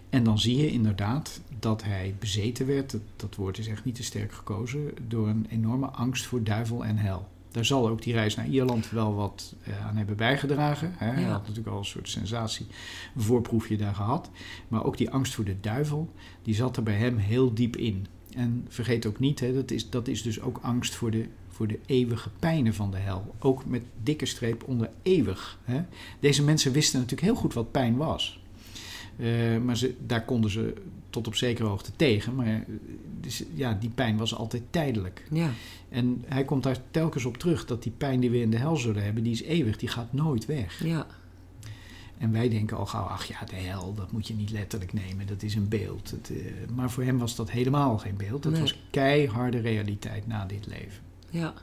En dan zie je inderdaad dat hij bezeten werd, dat, dat, woord is echt niet te sterk gekozen, door een enorme angst voor duivel en hel. Daar zal ook die reis naar Ierland wel wat uh, aan hebben bijgedragen. Hè. Hij had natuurlijk al een soort sensatie, een voorproefje daar gehad. Maar ook die angst voor de duivel, die zat er bij hem heel diep in. En vergeet ook niet, hè, dat, is, dat is dus ook angst voor de, voor de eeuwige pijnen van de hel. Ook met dikke streep onder eeuwig. Hè. Deze mensen wisten natuurlijk heel goed wat pijn was. Uh, maar ze, daar konden ze tot op zekere hoogte tegen. Maar dus, ja, die pijn was altijd tijdelijk. Ja. En hij komt daar telkens op terug dat die pijn die we in de hel zullen hebben, die is eeuwig, die gaat nooit weg. Ja. En wij denken al gauw, ach ja, de hel, dat moet je niet letterlijk nemen, dat is een beeld. Het, uh, maar voor hem was dat helemaal geen beeld. Dat was keiharde realiteit na dit leven. Ja.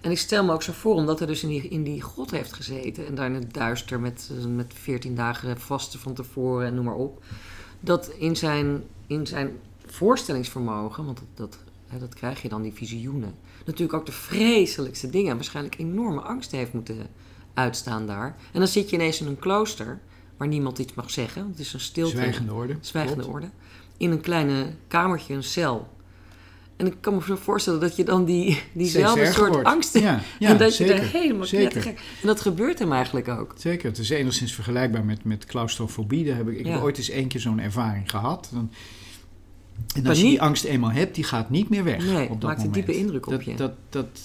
En ik stel me ook zo voor, omdat hij dus in die, in die grot heeft gezeten en daar in het duister met, met 14 dagen vasten van tevoren en noem maar op, dat in zijn, in zijn voorstellingsvermogen, want dat, dat, dat krijg je dan, die visioenen, natuurlijk ook de vreselijkste dingen en waarschijnlijk enorme angst heeft moeten uitstaan daar. En dan zit je ineens in een klooster waar niemand iets mag zeggen, het is een stilte. Zwijgende orde. Zwijgende orde. In een kleine kamertje, een cel en ik kan me zo voorstellen dat je dan die, diezelfde soort wordt. angsten... Ja, ja, en dat zeker, je er helemaal zeker. En dat gebeurt hem eigenlijk ook. Zeker. Het is enigszins vergelijkbaar met, met claustrofobie. Daar heb ik, ik heb ooit eens één keer zo'n ervaring gehad. Dan, en als je die angst eenmaal hebt, die gaat niet meer weg nee, op dat maakt moment. een diepe indruk op dat, je. Dat, dat,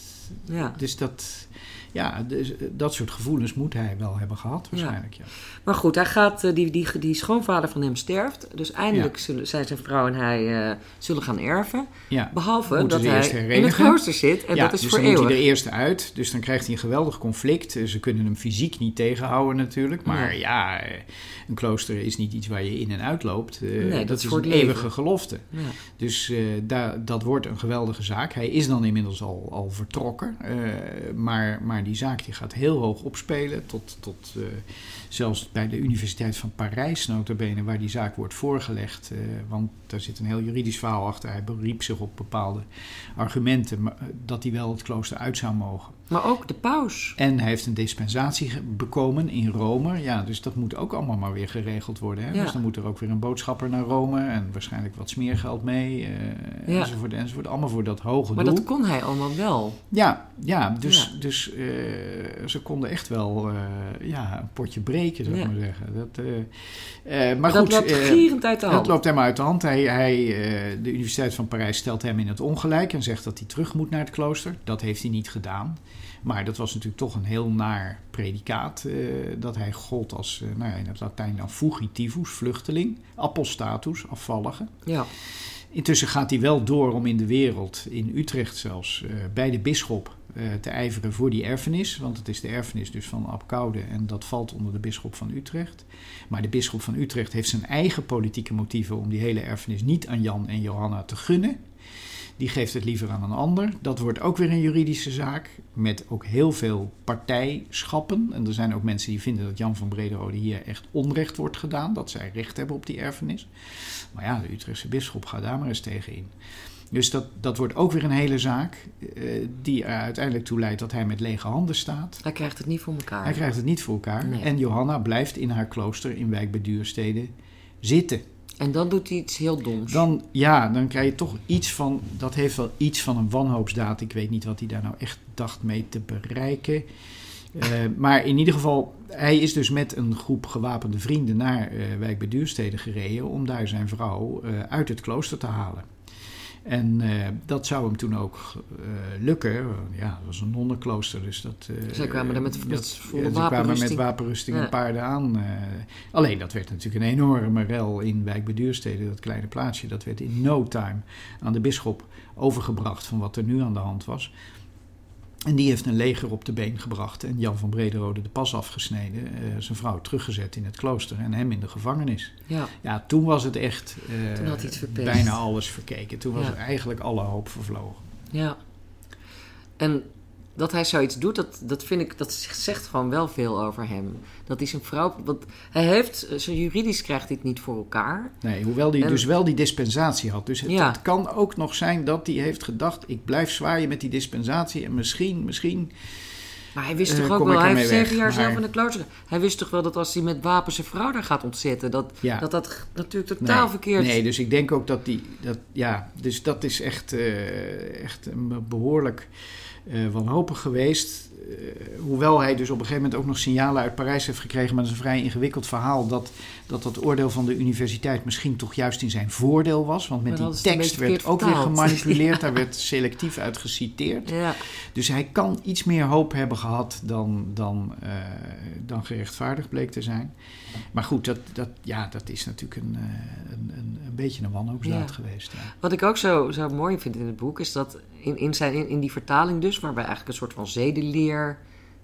ja. Dus dat ja, dus, eh, dat soort gevoelens moet hij wel hebben gehad, waarschijnlijk. Ja. Maar goed, hij gaat, eh, die, die, die schoonvader van hem sterft. Dus eindelijk zullen zij zijn vrouw en hij uh, zullen gaan erven. Ja. Behalve dat hij in het klooster zit. En dat is dus voor dan eeuwig. moet hij er eerst uit. Dus dan krijgt hij een geweldig conflict. Ze kunnen hem fysiek niet tegenhouden natuurlijk. Maar ja, een klooster is niet iets waar je in en uit loopt. Uh, nee, dat, is een eeuwige gelofte. Ja. Dus uh, dat wordt een geweldige zaak. Hij is dan inmiddels al, al vertrokken. maar, maar die zaak die gaat heel hoog opspelen. Tot, tot uh, zelfs bij de Universiteit van Parijs, notabene, waar die zaak wordt voorgelegd. Uh, want daar zit een heel juridisch verhaal achter. Hij beriep zich op bepaalde argumenten maar, eh, dat hij wel het klooster uit zou mogen. Maar ook de paus. En hij heeft een dispensatie bekomen in Rome. Ja, dus dat moet ook allemaal maar weer geregeld worden. Hè? Ja. Dus dan moet er ook weer een boodschapper naar Rome en waarschijnlijk wat smeergeld mee. Uh, ja. Enzovoort, enzovoort. Allemaal voor dat hoge maar doel. Maar dat kon hij allemaal wel. Ja, ja dus, ja. dus uh, ze konden echt wel ja, een potje breken, zou ik maar zeggen. Dat, maar dat goed, loopt gierend uit de hand. Dat loopt hem uit de hand. Hij, hij, de Universiteit van Parijs stelt hem in het ongelijk en zegt dat hij terug moet naar het klooster. Dat heeft hij niet gedaan. Maar dat was natuurlijk toch een heel naar predicaat. Dat hij gold als, nou ja, in het Latijn dan fugitivus, vluchteling. Apostatus, afvallige. Ja. Intussen gaat hij wel door om in de wereld, in Utrecht zelfs, uh, bij de bisschop te ijveren voor die erfenis. Want het is de erfenis dus van Abcoude en dat valt onder de bisschop van Utrecht. Maar de bisschop van Utrecht heeft zijn eigen politieke motieven om die hele erfenis niet aan Jan en Johanna te gunnen. Die geeft het liever aan een ander. Dat wordt ook weer een juridische zaak. Met ook heel veel partijschappen. En er zijn ook mensen die vinden dat Jan van Brederode hier echt onrecht wordt gedaan. Dat zij recht hebben op die erfenis. Maar ja, de Utrechtse bisschop gaat daar maar eens tegen in. Dus dat, dat wordt ook weer een hele zaak. Uh, die er uiteindelijk toe leidt dat hij met lege handen staat. Hij krijgt het niet voor elkaar. Hij krijgt het niet voor elkaar. Nee. En Johanna blijft in haar klooster in Wijk bij Duurstede zitten. En dan doet hij iets heel doms. Dan, ja, dan krijg je toch iets van. Dat heeft wel iets van een wanhoopsdaad. Ik weet niet wat hij daar nou echt dacht mee te bereiken. Uh, maar in ieder geval, hij is dus met een groep gewapende vrienden naar uh, Wijk bij Duurstede gereden. om daar zijn vrouw uh, uit het klooster te halen. En uh, dat zou hem toen ook uh, lukken. Ja, dat was een nonnenklooster, dus dat... Uh, Zij kwamen daar met, met dat, volle ja, kwamen met wapenrusting en paarden aan. alleen, dat werd natuurlijk een enorme rel in Wijk bij Duurstede, dat kleine plaatsje. Dat werd in no time aan de bisschop overgebracht van wat er nu aan de hand was. En die heeft een leger op de been gebracht en Jan van Brederode de pas afgesneden, uh, zijn vrouw teruggezet in het klooster en hem in de gevangenis. Ja, ja toen was het echt uh, toen had bijna alles verkeken. Toen was ja. eigenlijk alle hoop vervlogen. Ja. En dat hij zoiets doet, dat, dat vind ik, dat zegt gewoon wel veel over hem. Dat hij zijn vrouw, want hij heeft, zijn juridisch krijgt hij het niet voor elkaar. Nee, hoewel hij dus wel die dispensatie had. Dus het, ja. het, kan ook nog zijn dat hij heeft gedacht, ik blijf zwaaien met die dispensatie en misschien, misschien... Maar hij wist toch ook wel, hij heeft zeven jaar zelf in de klooster. Hij wist toch wel dat als hij met wapens zijn vrouw daar gaat ontzetten, dat ja. dat, dat natuurlijk totaal nee, verkeerd Nee, dus ik denk ook dat die, dat, ja, dus dat is echt, uh, echt een behoorlijk uh, wanhopig geweest. Uh, hoewel hij dus op een gegeven moment ook nog signalen uit Parijs heeft gekregen, maar dat is een vrij ingewikkeld verhaal, dat dat, dat oordeel van de universiteit misschien toch juist in zijn voordeel was. Want met die tekst werd ook weer gemanipuleerd, ja. (laughs) daar werd selectief uit geciteerd. Ja. Dus hij kan iets meer hoop hebben gehad dan, dan, uh, dan gerechtvaardigd bleek te zijn. Maar goed, dat, dat, ja, dat is natuurlijk een, een, een, een beetje een wanhoopsdaad ja. geweest. Ja. Wat ik ook zo, zo mooi vind in het boek, is dat in, in, zijn, in, in die vertaling dus, waarbij eigenlijk een soort van zedeleer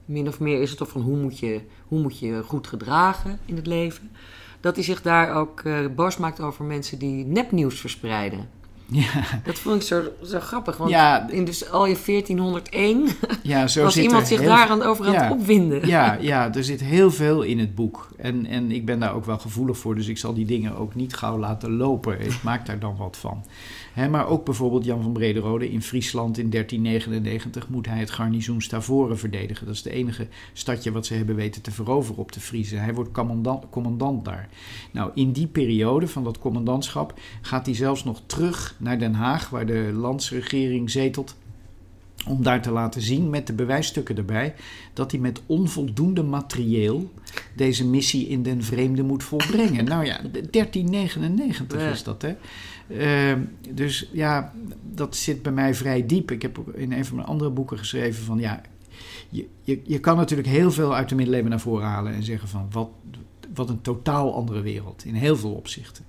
min of meer is het, of van hoe moet je, hoe moet je goed gedragen in het leven, dat hij zich daar ook uh, boos maakt over mensen die nepnieuws verspreiden. Ja. Dat vond ik zo, zo grappig, want ja, in dus al je 1401 ja, zo was iemand zich daar aan over aan het opwinden. Ja, ja, er zit heel veel in het boek. En, en ik ben daar ook wel gevoelig voor, dus ik zal die dingen ook niet gauw laten lopen. Ik maak daar dan wat van. He, maar ook bijvoorbeeld Jan van Brederode in Friesland in 1399 moet hij het garnizoen Stavoren verdedigen. Dat is de enige stadje wat ze hebben weten te veroveren op de Friese. Hij wordt commandant, commandant daar. Nou, in die periode van dat commandantschap gaat hij zelfs nog terug naar Den Haag, waar de landsregering zetelt om daar te laten zien met de bewijsstukken erbij dat hij met onvoldoende materieel deze missie in den vreemde moet volbrengen. nou ja, 1399 is dat, hè? Uh, dus ja, dat zit bij mij vrij diep. Ik heb in een van mijn andere boeken geschreven van ja, je, je, je kan natuurlijk heel veel uit de middeleeuwen naar voren halen en zeggen van wat, wat een totaal andere wereld in heel veel opzichten.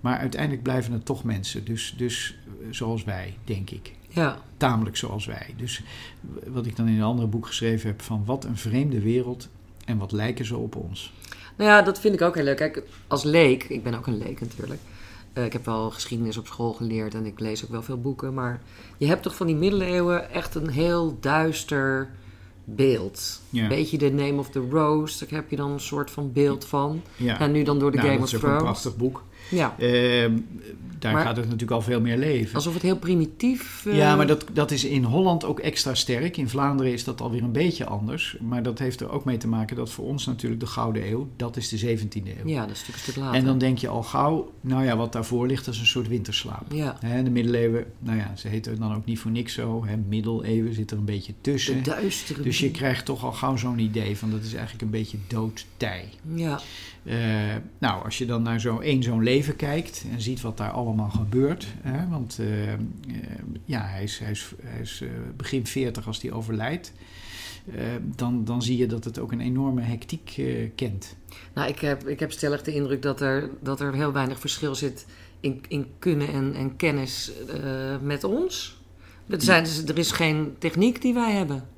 Maar uiteindelijk blijven het toch mensen, dus, dus zoals wij, denk ik. Ja. Tamelijk zoals wij. Dus wat ik dan in een andere boek geschreven heb van wat een vreemde wereld en wat lijken ze op ons. Nou ja, dat vind ik ook heel leuk. Kijk, als leek, ik ben ook een leek natuurlijk. Uh, ik heb wel geschiedenis op school geleerd en ik lees ook wel veel boeken. Maar je hebt toch van die middeleeuwen echt een heel duister beeld. Ja. Beetje de Name of the Rose, daar heb je dan een soort van beeld van. Ja. En nu dan door de nou, Game of. Thrones. Dat is een prachtig boek. Ja. Uh, daar Maar- gaat het natuurlijk al veel meer leven. Alsof het heel primitief... eh, Ja, maar dat, dat is in Holland ook extra sterk. In Vlaanderen is dat alweer een beetje anders. Maar dat heeft er ook mee te maken dat voor ons natuurlijk de Gouden Eeuw, dat is de 17e eeuw. Ja, dat is natuurlijk een stuk later. En dan denk je al gauw, nou ja, wat daarvoor ligt, dat is een soort winterslaap. Ja, de middeleeuwen, nou ja, ze heten dan ook niet voor niks zo. Hè, middeleeuwen zit er een beetje tussen. de duistere... Dus je krijgt toch al gauw zo'n idee van dat is eigenlijk een beetje doodtij. Ja, Eh, nou, als je dan naar zo'n één zo'n leven kijkt en ziet wat daar allemaal gebeurt. Hè, want eh, eh, ja, hij is, hij is, hij is begin 40 als hij overlijdt. dan, dan zie je dat het ook een enorme hectiek kent. nou, ik heb, ik heb stellig de indruk dat er, dat er heel weinig verschil zit in, in kunnen en, en kennis met ons. Er, zijn, dus- er is geen techniek die wij hebben.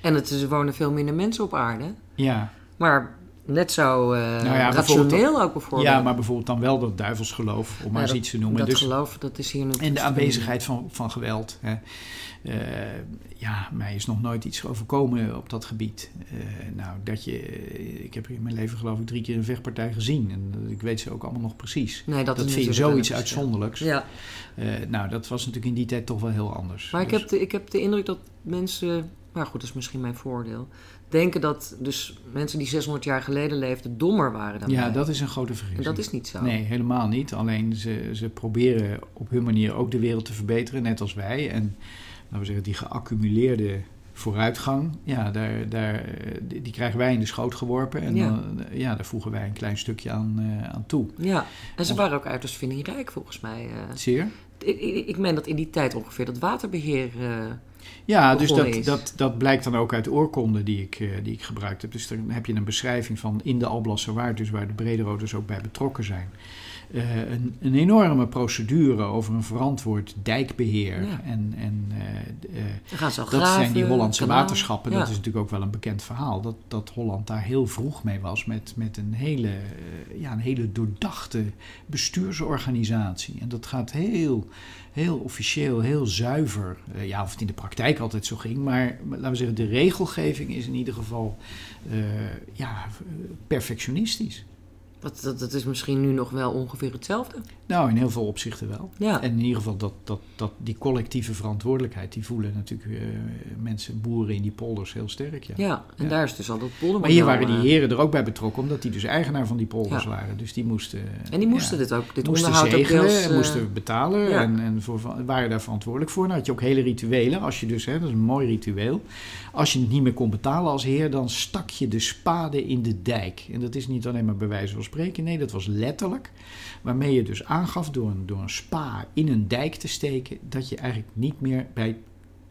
En het, er wonen veel minder mensen op aarde. Ja, Maar net zo eh, Nou ja, rationeel ook bijvoorbeeld. ja, maar bijvoorbeeld dan wel dat duivelsgeloof, om maar Ja, eens iets te noemen. Dat Dus, geloof, dat is hier natuurlijk... en de aanwezigheid van, van geweld. Hè. Eh, ja, mij is nog nooit iets overkomen op dat gebied. Eh, nou, dat je, ik heb in mijn leven geloof ik drie keer een vechtpartij gezien. En ik weet ze ook allemaal nog precies. Nee, dat, vind je zoiets uitzonderlijks. Ja, nou, dat was natuurlijk in die tijd toch wel heel anders. maar ik Dus- heb, de, ik heb de indruk dat mensen... Maar goed, dat is misschien mijn voordeel. Denken dat dus mensen die 600 jaar geleden leefden dommer waren dan ja, wij. dat is een grote En vergissing. dat is niet zo. Nee, helemaal niet. Alleen ze, ze proberen op hun manier ook de wereld te verbeteren, net als wij. En laten we zeggen, die geaccumuleerde vooruitgang, ja, daar, daar, eh, die, krijgen wij in de schoot geworpen. En Ja. dan, eh, ja, daar voegen wij een klein stukje aan, eh, aan toe. Ja, en ze waren ook uiterst vindingrijk volgens mij. eh. Zeer? ik, ik meen dat in die tijd ongeveer dat waterbeheer. Uh, ja, dus dat, dat, dat blijkt dan ook uit oorkonden die ik, uh, die ik gebruikt heb. Dus dan heb je een beschrijving van in de Alblasserwaard, dus waar de Brederoders ook bij betrokken zijn. Uh, een, een, enorme procedure over een verantwoord dijkbeheer. En, en uh, dat graven, zijn die Hollandse waterschappen. Dat is natuurlijk ook wel een bekend verhaal. Dat, dat Holland daar heel vroeg mee was met, met een, hele, ja, een hele doordachte bestuursorganisatie. En dat gaat heel, heel officieel, heel zuiver. ja, of het in de praktijk altijd zo ging. Maar laten we zeggen, de regelgeving is in ieder geval ja, perfectionistisch. Dat, dat, is misschien nu nog wel ongeveer hetzelfde. Nou, in heel veel opzichten wel. Ja. En in ieder geval dat, dat, dat die collectieve verantwoordelijkheid, die voelen natuurlijk uh, mensen, boeren in die polders heel sterk. Ja, ja en daar is dus al dat polder. Maar hier waren die heren er ook bij betrokken, omdat die dus eigenaar van die polders waren. Dus die moesten... En die moesten dit ook, dit moesten onderhoud zegelen, ook deels, uh, moesten betalen en, en voor, waren daar verantwoordelijk voor. Dan had je ook hele rituelen. Als je dus, hè, dat is een mooi ritueel. Als je het niet meer kon betalen als heer, dan stak je de spade in de dijk. En dat is niet alleen maar bij wijze van spreken, nee, dat was letterlijk. Waarmee je dus aangaf door een, door een spa in een dijk te steken, dat je eigenlijk niet meer bij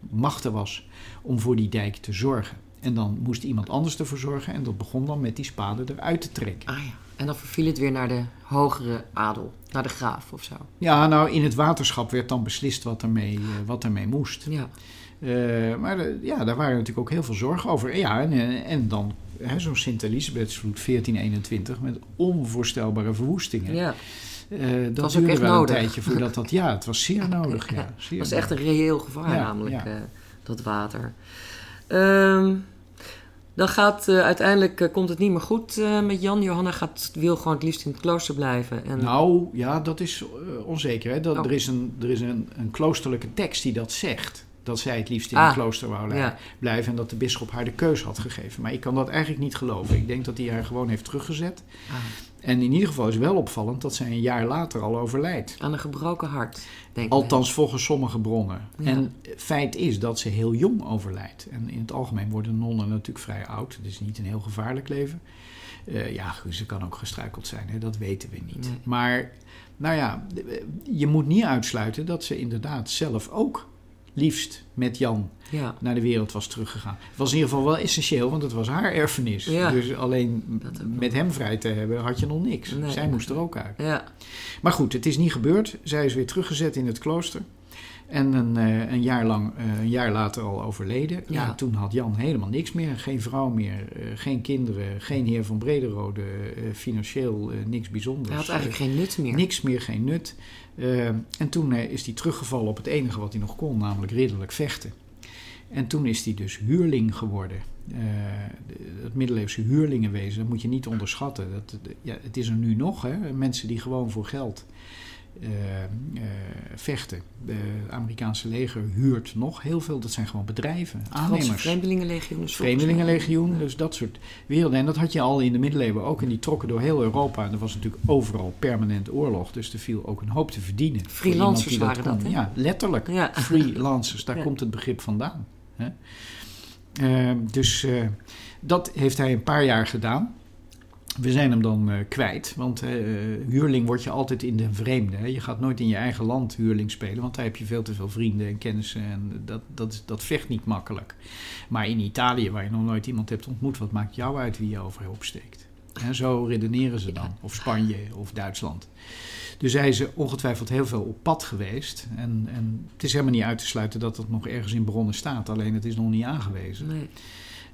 machten was om voor die dijk te zorgen. En dan moest iemand anders ervoor zorgen en dat begon dan met die spade eruit te trekken. Ah ja. En dan verviel het weer naar de hogere adel, naar de graaf of zo. Ja, nou in het waterschap werd dan beslist wat ermee, uh, wat ermee moest. Ja. Uh, maar de, ja, daar waren natuurlijk ook heel veel zorgen over. Ja, en, en dan zo'n Sint-Elisabethsvloed 1421 met onvoorstelbare verwoestingen. Ja. Uh, dat was ook echt wel nodig. een tijdje voordat dat... Ja, het was zeer (laughs) nodig. Ja, het was echt een reëel gevaar namelijk, uh, dat water. Um, dan gaat uh, uiteindelijk komt het niet meer goed met Jan. Johanna gaat, wil gewoon het liefst in het klooster blijven. En... Nou, ja, dat is onzeker. Hè? Dat, oh. Er is, een, er is een, een kloosterlijke tekst die dat zegt dat zij het liefst in ah, een klooster wou blijven en dat de bisschop haar de keus had gegeven. Maar ik kan dat eigenlijk niet geloven. Ik denk dat hij haar gewoon heeft teruggezet. Ah. En in ieder geval is wel opvallend dat zij een jaar later al overlijdt. Aan een gebroken hart, denk ik. Althans, volgens sommige bronnen. En feit is dat ze heel jong overlijdt. En in het algemeen worden nonnen natuurlijk vrij oud. Het is niet een heel gevaarlijk leven. Uh, ja, ze kan ook gestruikeld zijn, hè? dat weten we niet. Maar, nou ja, je moet niet uitsluiten dat ze inderdaad zelf ook liefst met Jan ja. naar de wereld was teruggegaan. Het was in ieder geval wel essentieel, want het was haar erfenis. Dus alleen met hem vrij te hebben had je nog niks. Zij moest er ook uit. Ja. Maar goed, het is niet gebeurd. Zij is weer teruggezet in het klooster. En een, uh, een, jaar lang, uh, een jaar later al overleden. Ja. ja. toen had Jan helemaal niks meer. Geen vrouw meer, uh, geen kinderen, geen heer van Brederode. financieel niks bijzonders. Hij had eigenlijk geen nut meer. Niks meer, geen nut. En toen is hij teruggevallen op het enige wat hij nog kon, namelijk ridderlijk vechten. En toen is hij dus huurling geworden. het middeleeuwse huurlingenwezen, dat moet je niet onderschatten. Dat, ja, het is er nu nog, hè? mensen die gewoon voor geld uh, uh, vechten. Het Amerikaanse leger huurt nog heel veel. Dat zijn gewoon bedrijven, aannemers. Vreemdelingenlegioen. Dus Vreemdelingenlegioen, dus dat soort werelden. En dat had je al in de middeleeuwen ook. En die trokken door heel Europa. En er was natuurlijk overal permanent oorlog. Dus er viel ook een hoop te verdienen. Freelancers waren dat, hè? Ja, letterlijk. Ja. Freelancers, daar komt het begrip vandaan. Hè? Uh, dus dat heeft hij een paar jaar gedaan we zijn hem dan uh, kwijt, want uh, huurling word je altijd in de vreemde. Je gaat nooit in je eigen land huurling spelen, want daar heb je veel te veel vrienden en kennissen en dat, dat, dat vecht niet makkelijk. Maar in Italië, waar je nog nooit iemand hebt ontmoet, wat maakt jou uit wie je overhoop steekt? En zo redeneren ze dan. Of Spanje of Duitsland. Dus hij is ongetwijfeld heel veel op pad geweest. En, en het is helemaal niet uit te sluiten dat het nog ergens in bronnen staat. Alleen het is nog niet aangewezen. Nee.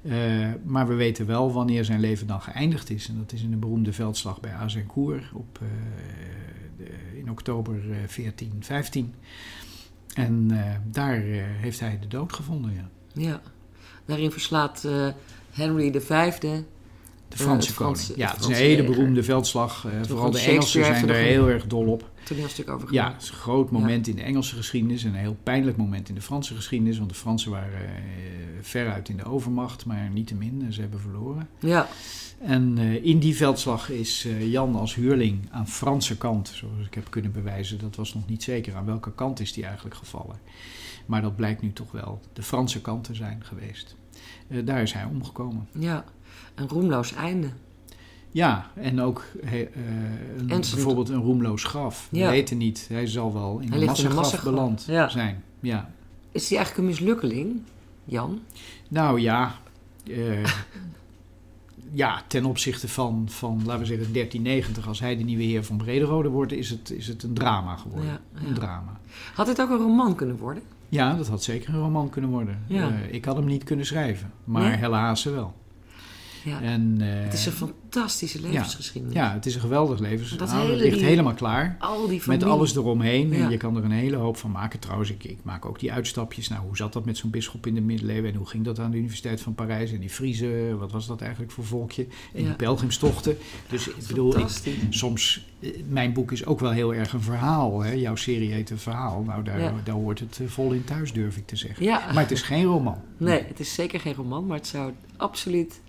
Uh, maar we weten wel wanneer zijn leven dan geëindigd is. En dat is in de beroemde veldslag bij Azincourt op, de, in oktober 1415. Eh, en daar heeft hij de dood gevonden, ja. Ja, daarin verslaat Henry V de Franse koning. ja, het is een hele beroemde veldslag. Uh, vooral de Engelsen zijn er heel erg dol op. Toneelstuk over Ja, het is een groot moment in de Engelse geschiedenis. En een heel pijnlijk moment in de Franse geschiedenis. Want de Fransen waren uh, veruit in de overmacht, maar niet te min. Ze hebben verloren. Ja. En uh, in die veldslag is Jan als huurling aan Franse kant, zoals ik heb kunnen bewijzen, dat was nog niet zeker. Aan welke kant is die eigenlijk gevallen? Maar dat blijkt nu toch wel de Franse kant te zijn geweest. daar is hij omgekomen. Ja een roemloos einde. Ja, en ook uh, een, bijvoorbeeld een roemloos graf. We weten niet, hij zal wel in een massagraf beland zijn. Ja. Is hij eigenlijk een mislukkeling, Jan? Nou ja, uh, ja, ten opzichte van, van, laten we zeggen, 1390, als hij de nieuwe heer van Brederode wordt, is het, is het een drama geworden. Ja, Een drama. Had het ook een roman kunnen worden? Ja, dat had zeker een roman kunnen worden. Uh, ik had hem niet kunnen schrijven, maar nee? Helle Haase wel. Ja. En, uh, het is een fantastische levensgeschiedenis. Ja, het is een geweldig levensgeschiedenis. Het ligt helemaal klaar. Al die met alles eromheen. En je kan er een hele hoop van maken. Trouwens, ik, ik maak ook die uitstapjes. Nou, hoe zat dat met zo'n bisschop in de middeleeuwen? En hoe ging dat aan de Universiteit van Parijs? En die Friese, wat was dat eigenlijk voor volkje? En die pelgrimstochten. Dus ik bedoel, ik, soms... Eh, mijn boek is ook wel heel erg een verhaal. Hè? Jouw serie heet een verhaal. Nou, daar, daar hoort het eh, vol in thuis, durf ik te zeggen. Maar het is geen roman. Nee, het is zeker geen roman. Maar het zou absoluut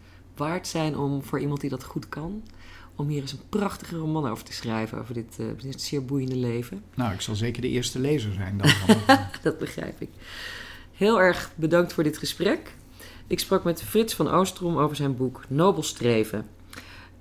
waard zijn om voor iemand die dat goed kan, om hier eens een prachtige roman over te schrijven, over dit, uh, dit zeer boeiende leven. Nou, ik zal zeker de eerste lezer zijn dan. (laughs) dat begrijp ik. Heel erg bedankt voor dit gesprek. Ik sprak met Frits van Oostrom over zijn boek Nobel Streven.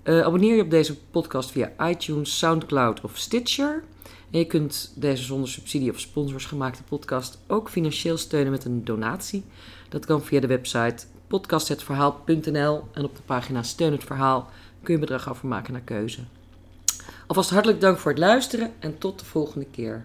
Uh, abonneer je op deze podcast via iTunes, Soundcloud of Stitcher. En je kunt deze zonder subsidie of sponsors gemaakte podcast ook financieel steunen met een donatie. Dat kan via de website podcasthetverhaal.nl en op de pagina Steun het Verhaal kun je bedrag overmaken naar keuze. Alvast hartelijk dank voor het luisteren en tot de volgende keer.